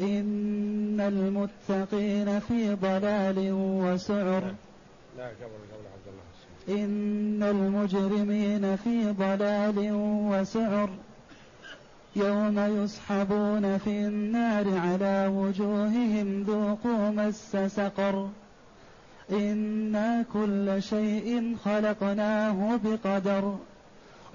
إن المتقين في ضلال وسعر. لا قبل قبل عبد الله إن المجرمين في ضلال وسعر. يوم يسحبون في النار على وجوههم ذوقوا مس سقر. إنا كل شيء خلقناه بقدر.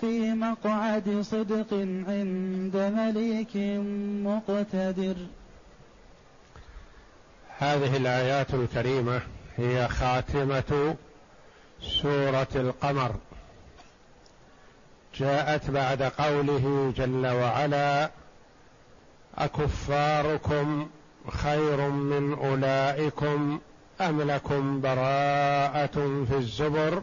في مقعد صدق عند مليك مقتدر. هذه الآيات الكريمة هي خاتمة سورة القمر. جاءت بعد قوله جل وعلا أكفاركم خير من أولئكم أم لكم براءة في الزبر؟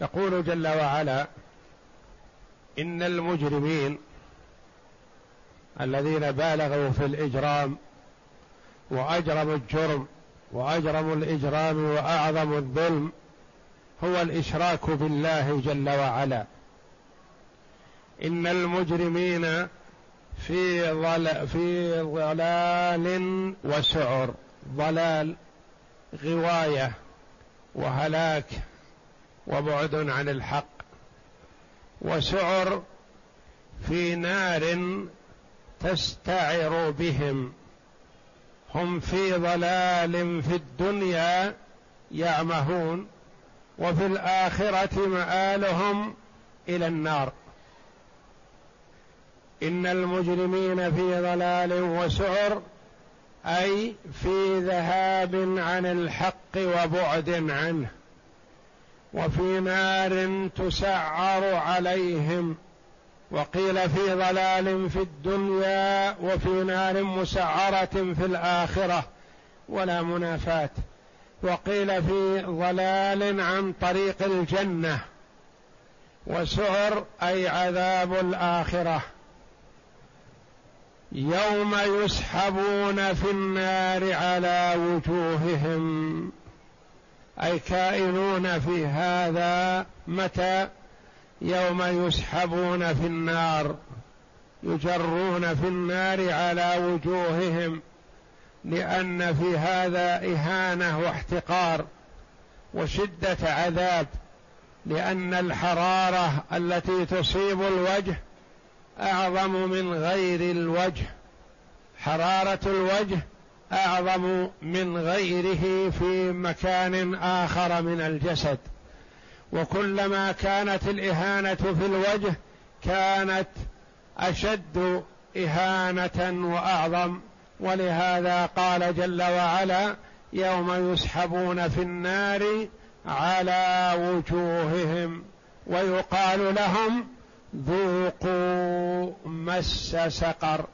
يقول جل وعلا إن المجرمين الذين بالغوا في الإجرام وأجرموا الجرم وأجرموا الإجرام واعظم الظلم هو الإشراك بالله جل وعلا. إن المجرمين في ضل في ضلال وسعر ضلال غواية وهلاك وبعد عن الحق وسعر في نار تستعر بهم. هم في ضلال في الدنيا يعمهون وفي الآخرة مآلهم إلى النار. إن المجرمين في ضلال وسعر أي في ذهاب عن الحق وبعد عنه. وفي نار تسعر عليهم وقيل في ضلال في الدنيا وفي نار مسعرة في الآخرة ولا منافاة. وقيل في ضلال عن طريق الجنة وسعر أي عذاب الآخرة. يوم يسحبون في النار على وجوههم. اي كائنون في هذا متى؟ يوم يسحبون في النار يجرون في النار على وجوههم لأن في هذا إهانة واحتقار وشدة عذاب لأن الحرارة التي تصيب الوجه أعظم من غير الوجه. حرارة الوجه أعظم من غيره في مكان آخر من الجسد. وكلما كانت الإهانة في الوجه كانت أشد إهانة وأعظم. ولهذا قال جل وعلا يوم يسحبون في النار على وجوههم ويقال لهم ذوقوا مس سقر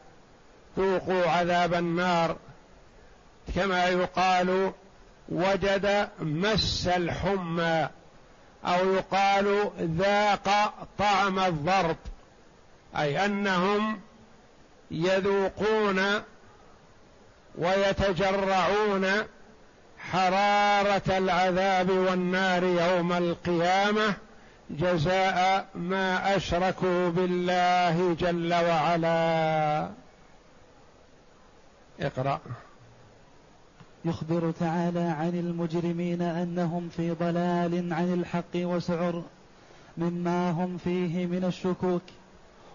ذوقوا عذاب النار. كما يقال وجد مس الحمى أو يقال ذاق طعم الضرب أي أنهم يذوقون ويتجرعون حرارة العذاب والنار يوم القيامة جزاء ما أشركوا بالله جل وعلا. اقرأ. يخبر تعالى عن المجرمين أنهم في ضلال عن الحق وسعر مما هم فيه من الشكوك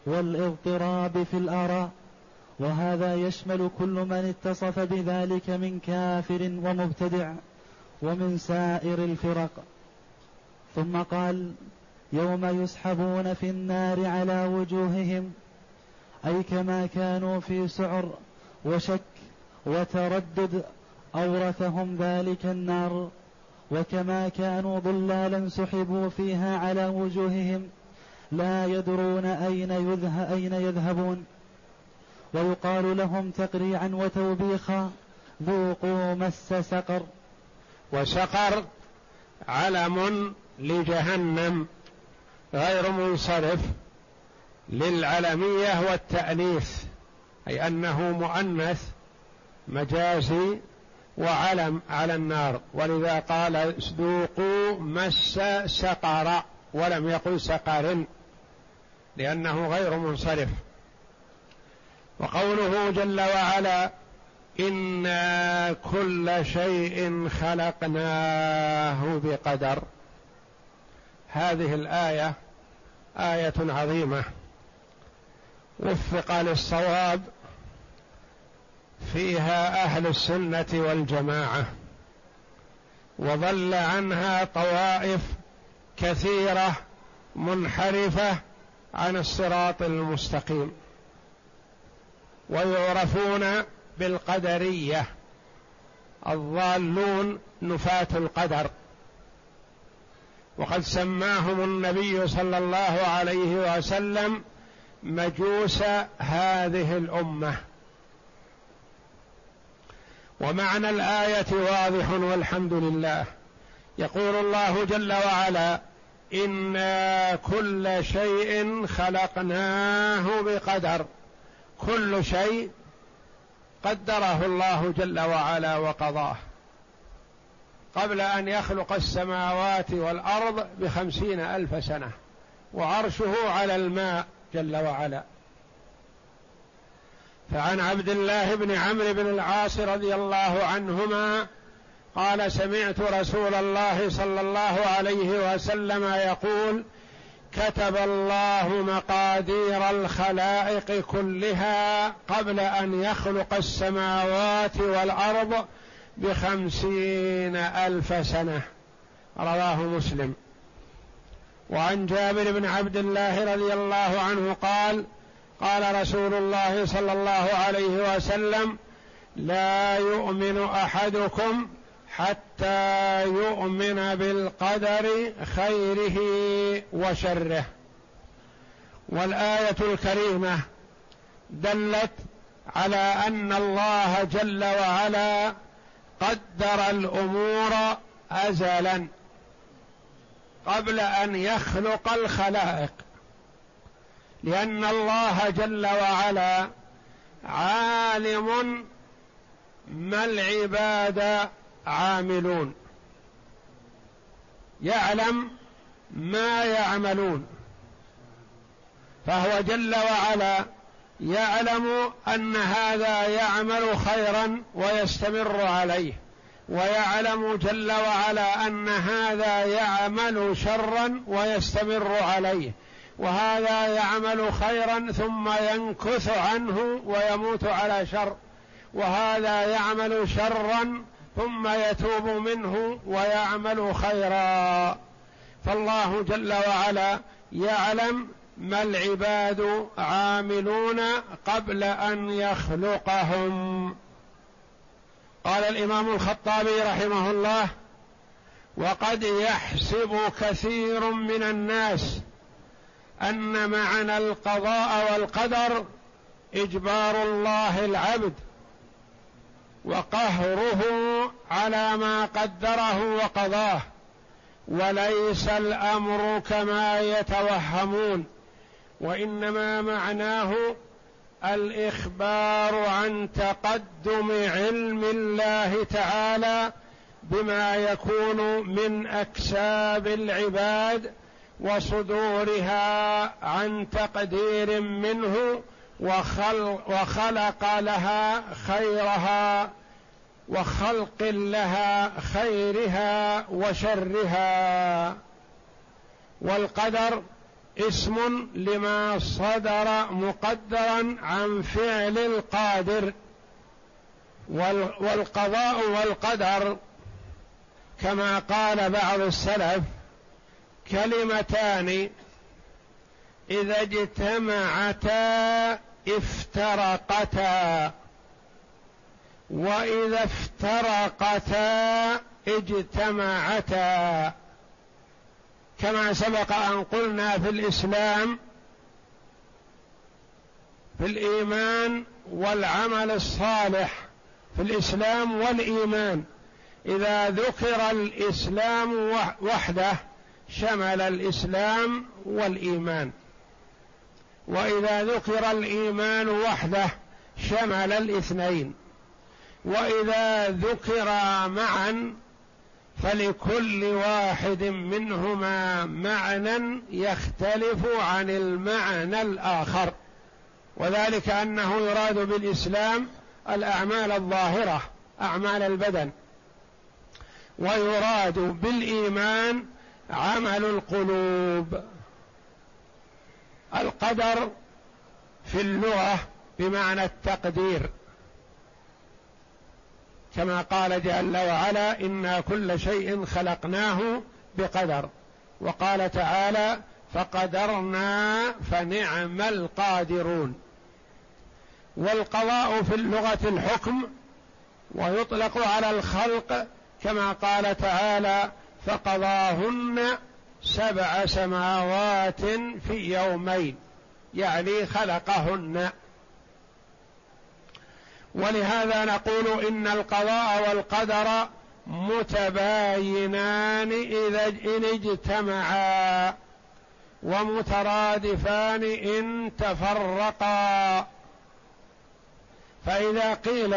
والإضطراب في الآراء وهذا يشمل كل من اتصف بذلك من كافر ومبتدع ومن سائر الفرق. ثم قال يوم يسحبون في النار على وجوههم أي كما كانوا في سعر وشك وتردد أورثهم ذلك النار وكما كانوا ضلالا سحبوا فيها على وجوههم لا يدرون أين, يذه أين يذهبون. ويقال لهم تقريعا وتوبيخا ذوقوا مس سقر. وسقر علم لجهنم غير منصرف للعلمية والتانيث أي أنه مؤنث مجازي وعلم على النار. ولذا قال ذوقوا مس سقر ولم يقل سقر لأنه غير منصرف. وقوله جل وعلا إنا كل شيء خلقناه بقدر. هذه الآية آية عظيمة. وفق للصواب فيها أهل السنة والجماعة وضل عنها طوائف كثيرة منحرفة عن الصراط المستقيم ويعرفون بالقدرية الضالون نفاة القدر. وقد سماهم النبي صلى الله عليه وسلم مجوس هذه الأمة. ومعنى الآية واضح والحمد لله. يقول الله جل وعلا أنا كل شيء خلقناه بقدر. كل شيء قدره الله جل وعلا وقضاه. قبل أن يخلق السماوات والأرض بخمسين ألف سنة. وعرشه على الماء جل وعلا. فعن عبد الله بن عمرو بن العاص رضي الله عنهما قال سمعت رسول الله صلى الله عليه وسلم يقول كتب الله مقادير الخلائق كلها قبل أن يخلق السماوات والأرض بخمسين ألف سنة. رواه مسلم. وعن جابر بن عبد الله رضي الله عنه قال قال رسول الله صلى الله عليه وسلم لا يؤمن أحدكم حتى يؤمن بالقدر خيره وشره. والآية الكريمة دلت على أن الله جل وعلا قدر الأمور ازلا قبل أن يخلق الخلائق. لأن الله جل وعلا عالم ما العباد عاملون. يعلم ما يعملون. فهو جل وعلا يعلم أن هذا يعمل خيرا ويستمر عليه. ويعلم جل وعلا أن هذا يعمل شرا ويستمر عليه. وهذا يعمل خيرا ثم ينكث عنه ويموت على شر. وهذا يعمل شرا ثم يتوب منه ويعمل خيرا. فالله جل وعلا يعلم ما العباد عاملون قبل أن يخلقهم. قال الإمام الخطابي رحمه الله وقد يحسب كثير من الناس أن معنى القضاء والقدر إجبار الله العبد وقهره على ما قدره وقضاه وليس الأمر كما يتوهمون وإنما معناه الإخبار عن تقدم علم الله تعالى بما يكون من أكساب العباد وصدورها عن تقدير منه وخلق, لها خيرها وخلق لها خيرها وشرها. والقدر اسم لما صدر مقدرا عن فعل القادر. والقضاء والقدر كما قال بعض السلف كلمتان إذا اجتمعتا افترقتا. وإذا افترقتا اجتمعتا. كما سبق أن قلنا في الإسلام في الإيمان والعمل الصالح في الإسلام والإيمان. إذا ذكر الإسلام وحده شمل الإسلام والإيمان. وإذا ذكر الإيمان وحده شمل الاثنين. وإذا ذكر معا فلكل واحد منهما معنى يختلف عن المعنى الآخر. وذلك أنه يراد بالإسلام الأعمال الظاهرة أعمال البدن. ويراد بالإيمان عمل القلوب. القدر في اللغة بمعنى التقدير. كما قال جل وعلا أنا كل شيء خلقناه بقدر. وقال تعالى فقدرنا فنعم القادرون. والقضاء في اللغة الحكم ويطلق على الخلق كما قال تعالى فقضاهن سبع سماوات في يومين يعني خلقهن. ولهذا نقول إن القضاء والقدر متباينان إذا إن اجتمعا ومترادفان إن تفرقا. فإذا قيل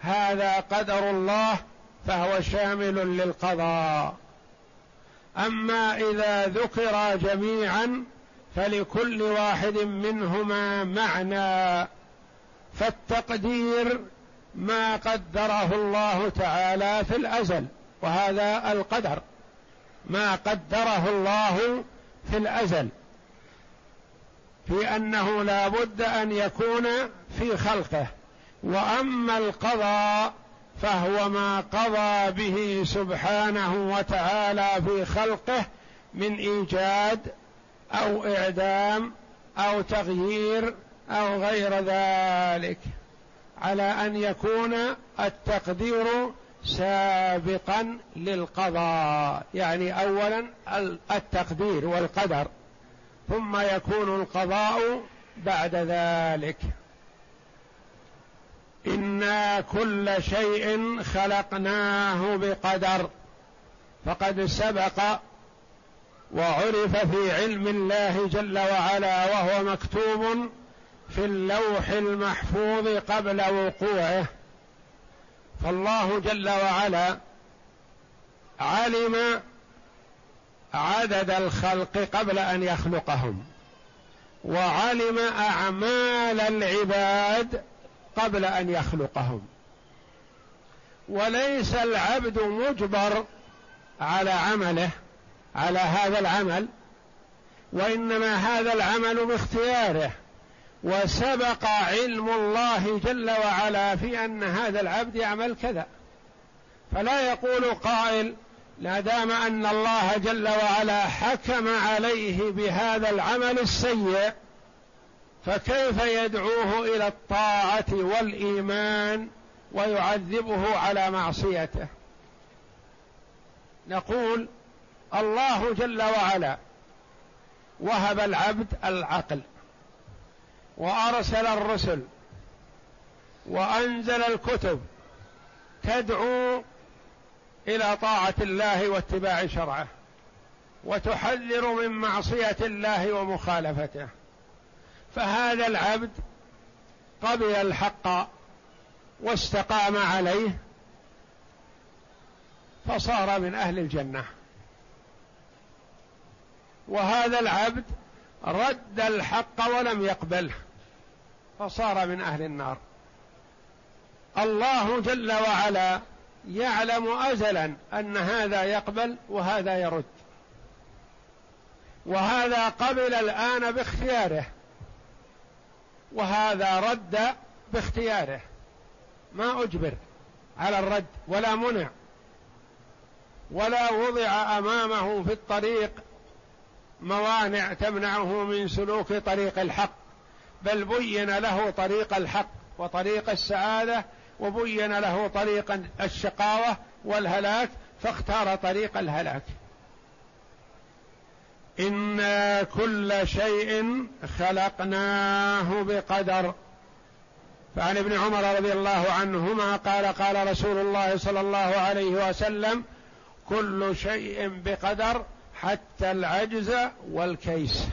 هذا قدر الله فهو شامل للقضاء. أما إذا ذكر جميعا فلكل واحد منهما معنى فالتقدير ما قدره الله تعالى في الأزل وهذا القدر. ما قدره الله في الأزل في أنه لا بد أن يكون في خلقه. وأما القضاء فهو ما قضى به سبحانه وتعالى في خلقه من إيجاد أو إعدام أو تغيير أو غير ذلك على أن يكون التقدير سابقا للقضاء يعني اولا التقدير والقدر ثم يكون القضاء بعد ذلك. إنا كل شيء خلقناه بقدر فقد سبق وعرف في علم الله جل وعلا وهو مكتوب في اللوح المحفوظ قبل وقوعه. فالله جل وعلا علم عدد الخلق قبل أن يخلقهم وعلم أعمال العباد قبل أن يخلقهم. وليس العبد مجبر على عمله على هذا العمل وإنما هذا العمل باختياره. وسبق علم الله جل وعلا في أن هذا العبد يعمل كذا. فلا يقول قائل لا دام أن الله جل وعلا حكم عليه بهذا العمل السيء فكيف يدعوه إلى الطاعة والإيمان ويعذبه على معصيته؟ نقول الله جل وعلا وهب العبد العقل وأرسل الرسل وأنزل الكتب تدعو إلى طاعة الله واتباع شرعه وتحذر من معصية الله ومخالفته. فهذا العبد قبل الحق واستقام عليه فصار من أهل الجنة. وهذا العبد رد الحق ولم يقبله فصار من أهل النار. الله جل وعلا يعلم ازلا أن هذا يقبل وهذا يرد. وهذا قبل الآن باختياره. وهذا رد باختياره. ما أجبر على الرد ولا منع. ولا وضع أمامه في الطريق موانع تمنعه من سلوك طريق الحق. بل بين له طريق الحق وطريق السعادة وبين له طريق الشقاوة والهلاك فاختار طريق الهلاك. أنا كل شيء خلقناه بقدر. فعن ابن عمر رضي الله عنهما قال قال رسول الله صلى الله عليه وسلم كل شيء بقدر حتى العجز والكيس.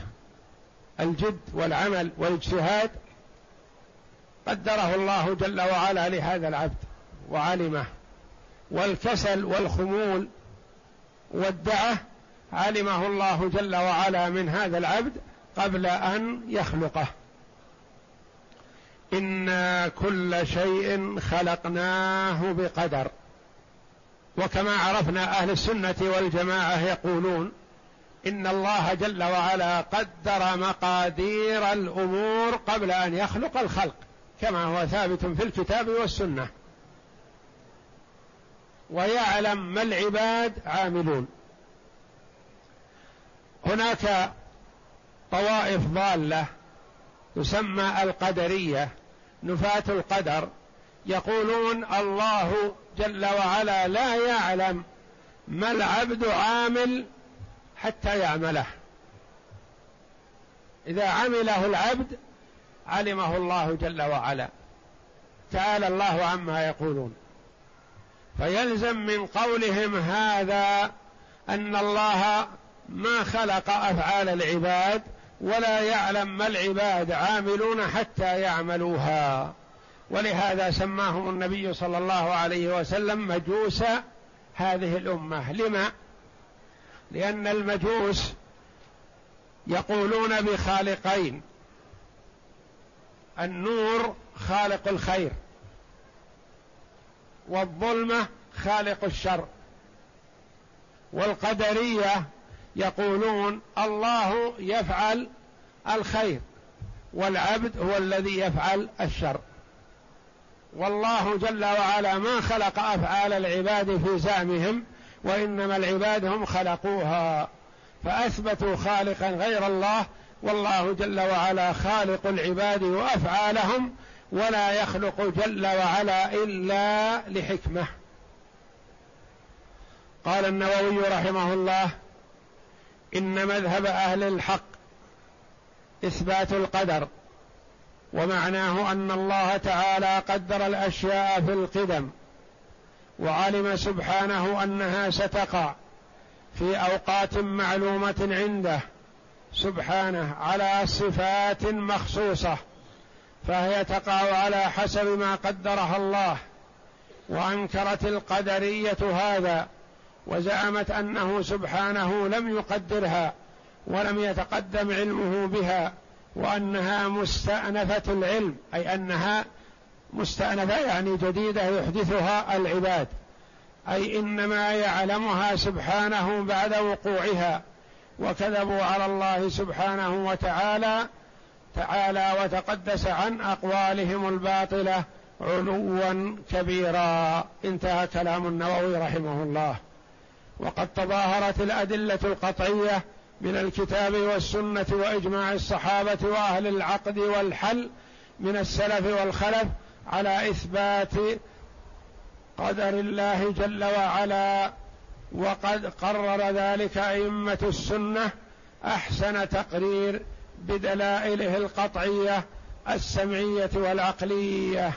الجد والعمل والاجتهاد قدره الله جل وعلا لهذا العبد وعلمه. والكسل والخمول والدعة علمه الله جل وعلا من هذا العبد قبل أن يخلقه. أنا كل شيء خلقناه بقدر. وكما عرفنا أهل السنة والجماعة يقولون إن الله جل وعلا قدر مقادير الأمور قبل أن يخلق الخلق كما هو ثابت في الكتاب والسنة. ويعلم ما العباد عاملون. هناك طوائف ضالة تسمى القدرية نفاة القدر يقولون الله جل وعلا لا يعلم ما العبد عامل حتى يعمله. إذا عمله العبد علمه الله جل وعلا. تعالى الله عما يقولون. فيلزم من قولهم هذا أن الله ما خلق أفعال العباد ولا يعلم ما العباد عاملون حتى يعملوها. ولهذا سماهم النبي صلى الله عليه وسلم مجوس هذه الأمة. لما؟ لأن المجوس يقولون بخالقين. النور خالق الخير والظلمة خالق الشر والقدرية يقولون الله يفعل الخير والعبد هو الذي يفعل الشر. والله جل وعلا ما خلق أفعال العباد في زعمهم وإنما العباد هم خلقوها. فأثبتوا خالقا غير الله والله جل وعلا خالق العباد وأفعالهم ولا يخلق جل وعلا إلا لحكمة. قال النووي رحمه الله إن مذهب أهل الحق إثبات القدر ومعناه أن الله تعالى قدر الأشياء في القدم وعلم سبحانه أنها ستقع في أوقات معلومة عنده سبحانه على صفات مخصوصة فهي تقع على حسب ما قدرها الله وأنكرت القدرية هذا. وزعمت أنه سبحانه لم يقدرها ولم يتقدم علمه بها وأنها مستأنفة العلم أي أنها مستأنفة يعني جديدة يحدثها العباد. أي إنما يعلمها سبحانه بعد وقوعها. وكذبوا على الله سبحانه وتعالى تعالى وتقدس عن أقوالهم الباطلة علوا كبيرا. انتهى كلام النووي رحمه الله. وقد تظاهرت الأدلة القطعية من الكتاب والسنة وإجماع الصحابة وأهل العقد والحل من السلف والخلف على إثبات قدر الله جل وعلا وقد قرر ذلك أئمة السنة أحسن تقرير بدلائله القطعية السمعية والعقلية.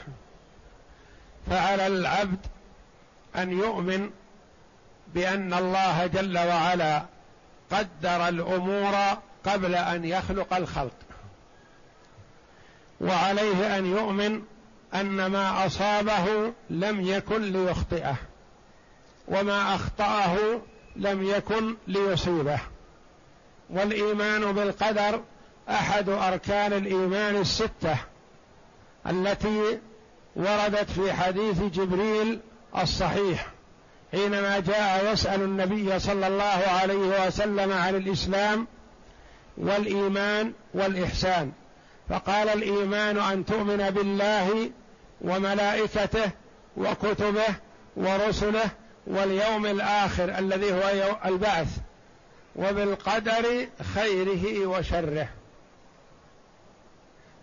فعلى العبد أن يؤمن بأن الله جل وعلا قدر الأمور قبل أن يخلق الخلق. وعليه أن يؤمن أن ما أصابه لم يكن ليخطئه وما أخطأه لم يكن ليصيبه. والإيمان بالقدر أحد أركان الإيمان الستة التي وردت في حديث جبريل الصحيح. حينما جاء يسأل النبي صلى الله عليه وسلم عن الإسلام والإيمان والإحسان فقال الإيمان أن تؤمن بالله وملائكته وكتبه ورسله واليوم الآخر الذي هو البعث وبالقدر خيره وشره.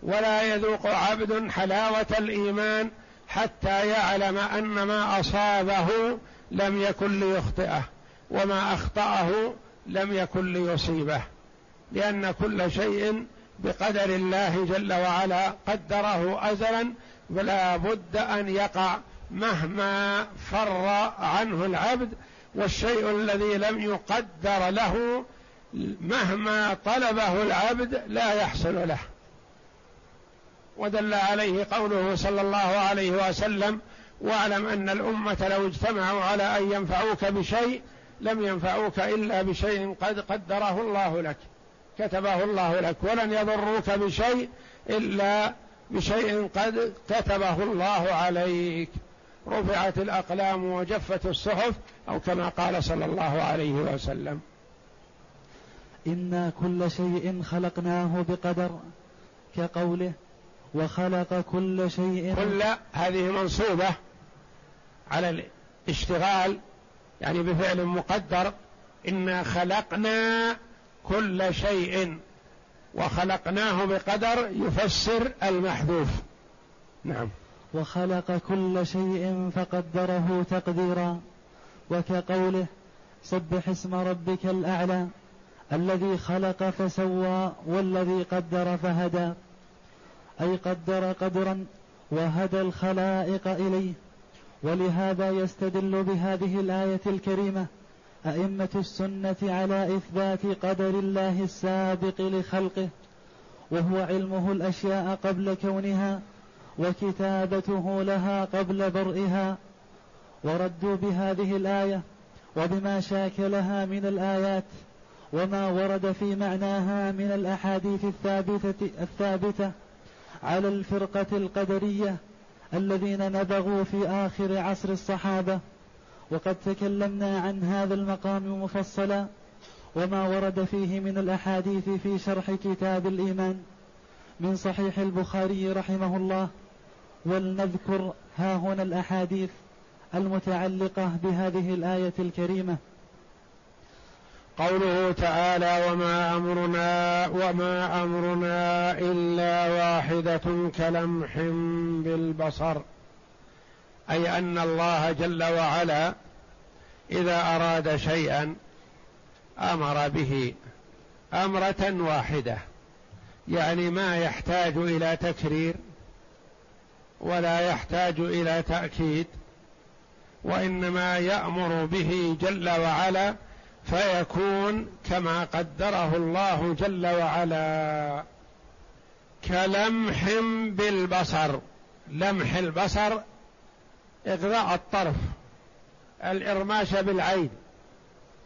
ولا يذوق عبد حلاوة الإيمان حتى يعلم أن ما أصابه لم يكن ليخطئه وما أخطأه لم يكن ليصيبه لأن كل شيء بقدر الله جل وعلا قدره ازلا ولا بد أن يقع مهما فر عنه العبد والشيء الذي لم يقدر له مهما طلبه العبد لا يحصل له. ودل عليه قوله صلى الله عليه وسلم واعلم أن الأمة لو اجتمعوا على أن ينفعوك بشيء لم ينفعوك إلا بشيء قد قدره الله لك كتبه الله لك ولن يضروك بشيء إلا بشيء قد كتبه الله عليك. رفعت الأقلام وجفت الصحف أو كما قال صلى الله عليه وسلم. إنا كل شيء خلقناه بقدر كقوله وخلق كل شيء. كل هذه منصوبة. على الاشتغال يعني بفعل مقدر انا خلقنا كل شيء وخلقناه بقدر يفسر المحذوف. نعم. وخلق كل شيء فقدره تقديرا وكقوله سبح اسم ربك الأعلى الذي خلق فسوى والذي قدر فهدى. أي قدر قدرا وهدى الخلائق إليه. ولهذا يستدل بهذه الآية الكريمة أئمة السنة على إثبات قدر الله السابق لخلقه وهو علمه الأشياء قبل كونها وكتابته لها قبل برئها. وردوا بهذه الآية وبما شاكلها من الآيات وما ورد في معناها من الأحاديث الثابته الثابتة على الفرقة القدرية الذين نبغوا في آخر عصر الصحابة وقد تكلمنا عن هذا المقام مفصلا وما ورد فيه من الأحاديث في شرح كتاب الإيمان من صحيح البخاري رحمه الله ولنذكر ها هنا الأحاديث المتعلقة بهذه الآية الكريمة. قوله تعالى وما أمرنا وما أمرنا إلا واحدة كلمح بالبصر أي أن الله جل وعلا إذا أراد شيئا أمر به أمرة واحدة يعني ما يحتاج إلى تكرير ولا يحتاج إلى تأكيد وإنما يأمر به جل وعلا فيكون كما قدره الله جل وعلا كلمح بالبصر. لمح البصر اغراء الطرف الإرماش بالعين.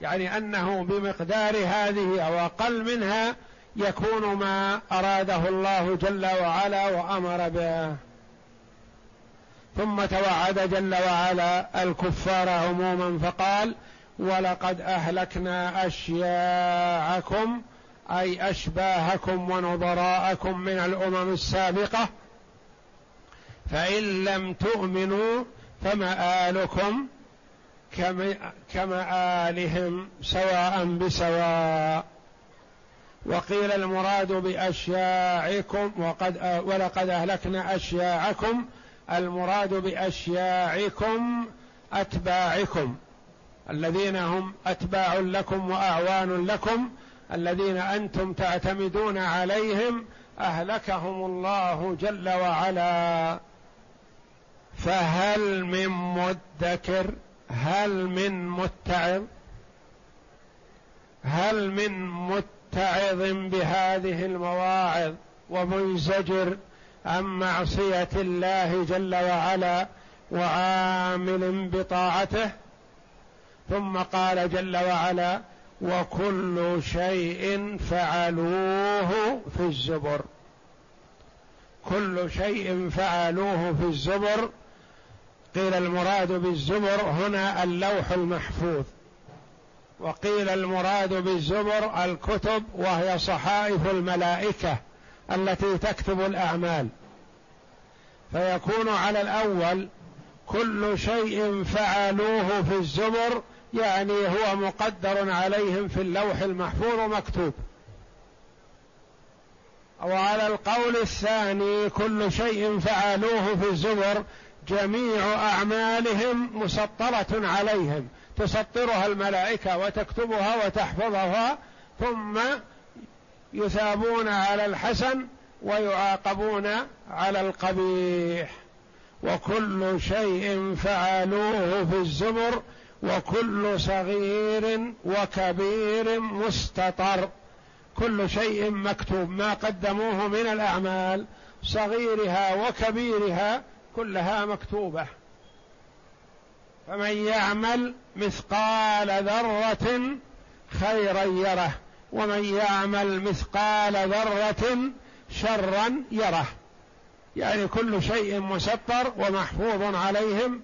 يعني أنه بمقدار هذه أو أقل منها يكون ما أراده الله جل وعلا وأمر به. ثم توعد جل وعلا الكفار عموما فقال ولقد أهلكنا اشياعكم أي أشباهكم ونظراءكم من الأمم السابقة. فإن لم تؤمنوا فمآلكم كمآلهم سواء بسواء. وقيل المراد بأشياعكم وقد ولقد أهلكنا أشياعكم المراد بأشياعكم أتباعكم. الذين هم أتباع لكم وأعوان لكم الذين أنتم تعتمدون عليهم أهلكهم الله جل وعلا. فهل من مدكر؟ هل من متعظ؟ هل من متعظ بهذه المواعظ ومنزجر عن معصية الله جل وعلا وعامل بطاعته؟ ثم قال جل وعلا وكل شيء فعلوه في الزبر. كل شيء فعلوه في الزبر. قيل المراد بالزبر هنا اللوح المحفوظ. وقيل المراد بالزبر الكتب وهي صحائف الملائكة التي تكتب الأعمال. فيكون على الأول كل شيء فعلوه في الزبر يعني هو مقدر عليهم في اللوح المحفوظ مكتوب وعلى القول الثاني كل شيء فعلوه في الزبر جميع أعمالهم مسطرة عليهم. تسطرها الملائكة وتكتبها وتحفظها ثم يثابون على الحسن ويعاقبون على القبيح. وكل شيء فعلوه في الزبر وكل صغير وكبير مستطر. كل شيء مكتوب ما قدموه من الأعمال. صغيرها وكبيرها كلها مكتوبة. فمن يعمل مثقال ذرة خيرا يره. ومن يعمل مثقال ذرة شرا يره. يعني كل شيء مسطر ومحفوظ عليهم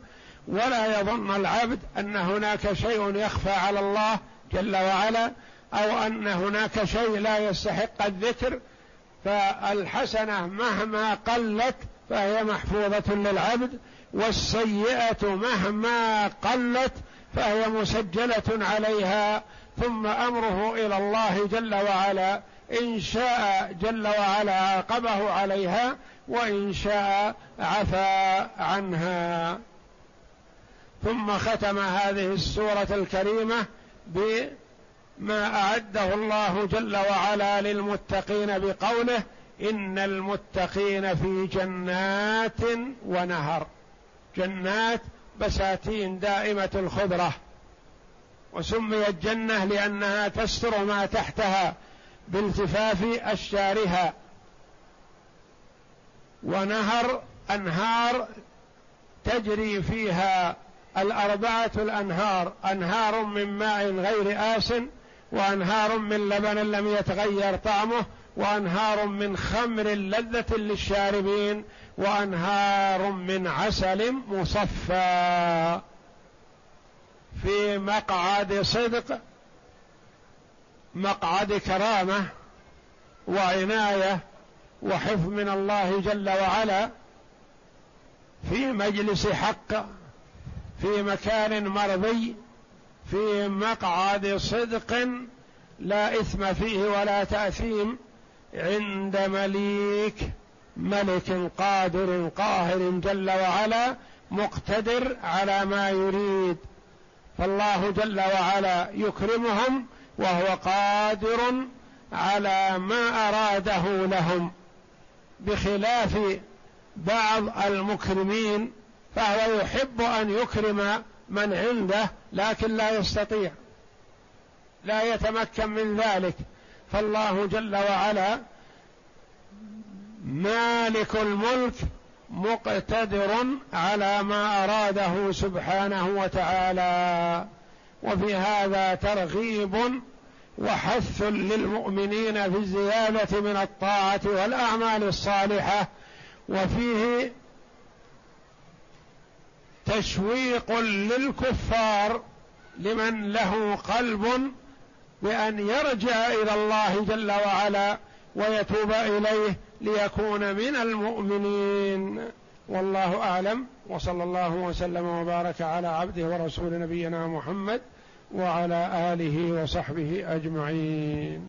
ولا يظن العبد أن هناك شيء يخفى على الله جل وعلا أو أن هناك شيء لا يستحق الذكر فالحسنة مهما قلت فهي محفوظة للعبد والسيئة مهما قلت فهي مسجلة عليها ثم أمره إلى الله جل وعلا إن شاء جل وعلا عاقبه عليها وإن شاء عفا عنها. ثم ختم هذه السورة الكريمة بما أعده الله جل وعلا للمتقين بقوله إن المتقين في جنات ونهر. جنات بساتين دائمة الخضرة. وسميت جنة لأنها تستر ما تحتها بالتفاف أشجارها. ونهر أنهار تجري فيها الأربعة الأنهار أنهار من ماء غير آس وأنهار من لبن لم يتغير طعمه وأنهار من خمر لذة للشاربين وأنهار من عسل مصفى. في مقعد صدق مقعد كرامة وعناية وحفظ من الله جل وعلا في مجلس حق. في مكان مرضي في مقعد صدق لا إثم فيه ولا تأثيم عند مليك ملك قادر قاهر جل وعلا مقتدر على ما يريد. فالله جل وعلا يكرمهم وهو قادر على ما أراده لهم بخلاف بعض المكرمين فهو يحب أن يكرم من عنده لكن لا يستطيع لا يتمكن من ذلك. فالله جل وعلا مالك الملك مقتدر على ما أراده سبحانه وتعالى. وفي هذا ترغيب وحث للمؤمنين في الزيادة من الطاعة والأعمال الصالحة وفيه تشويق للكفار لمن له قلب بأن يرجع إلى الله جل وعلا ويتوب إليه ليكون من المؤمنين. والله أعلم. وصلى الله وسلم وبارك على عبده ورسول نبينا محمد وعلى آله وصحبه أجمعين.